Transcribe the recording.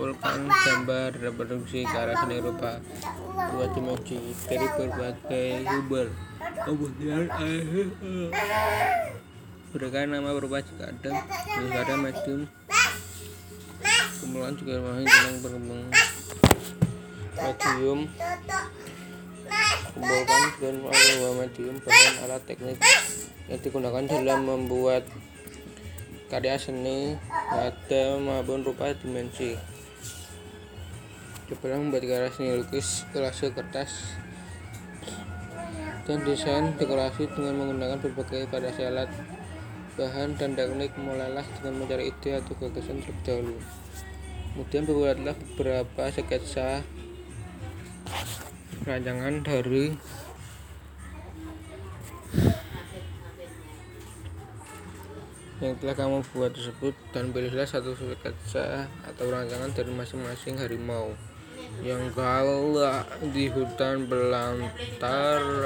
mengumpulkan gambar reproduksi ke arah seni rupa. Dua dimensi dari berbagai sumber kemudian berikan nama berupa jika ada. Ada medium. Kemudian juga memahami tentang berkembang. Medium. Kumpulkan dengan melalui medium. Bahan alat teknik yang digunakan dalam membuat karya seni nada maupun rupa dimensi coba membuat seni lukis kolase kertas dan desain dekorasi dengan menggunakan berbagai variasi alat bahan dan teknik mulailah dengan mencari ide atau gagasan terlebih dahulu. Kemudian buatlah beberapa sketsa rancangan dari yang telah kamu buat tersebut dan pilihlah satu sketsa atau rancangan dari masing-masing harimau yang galak di hutan belantara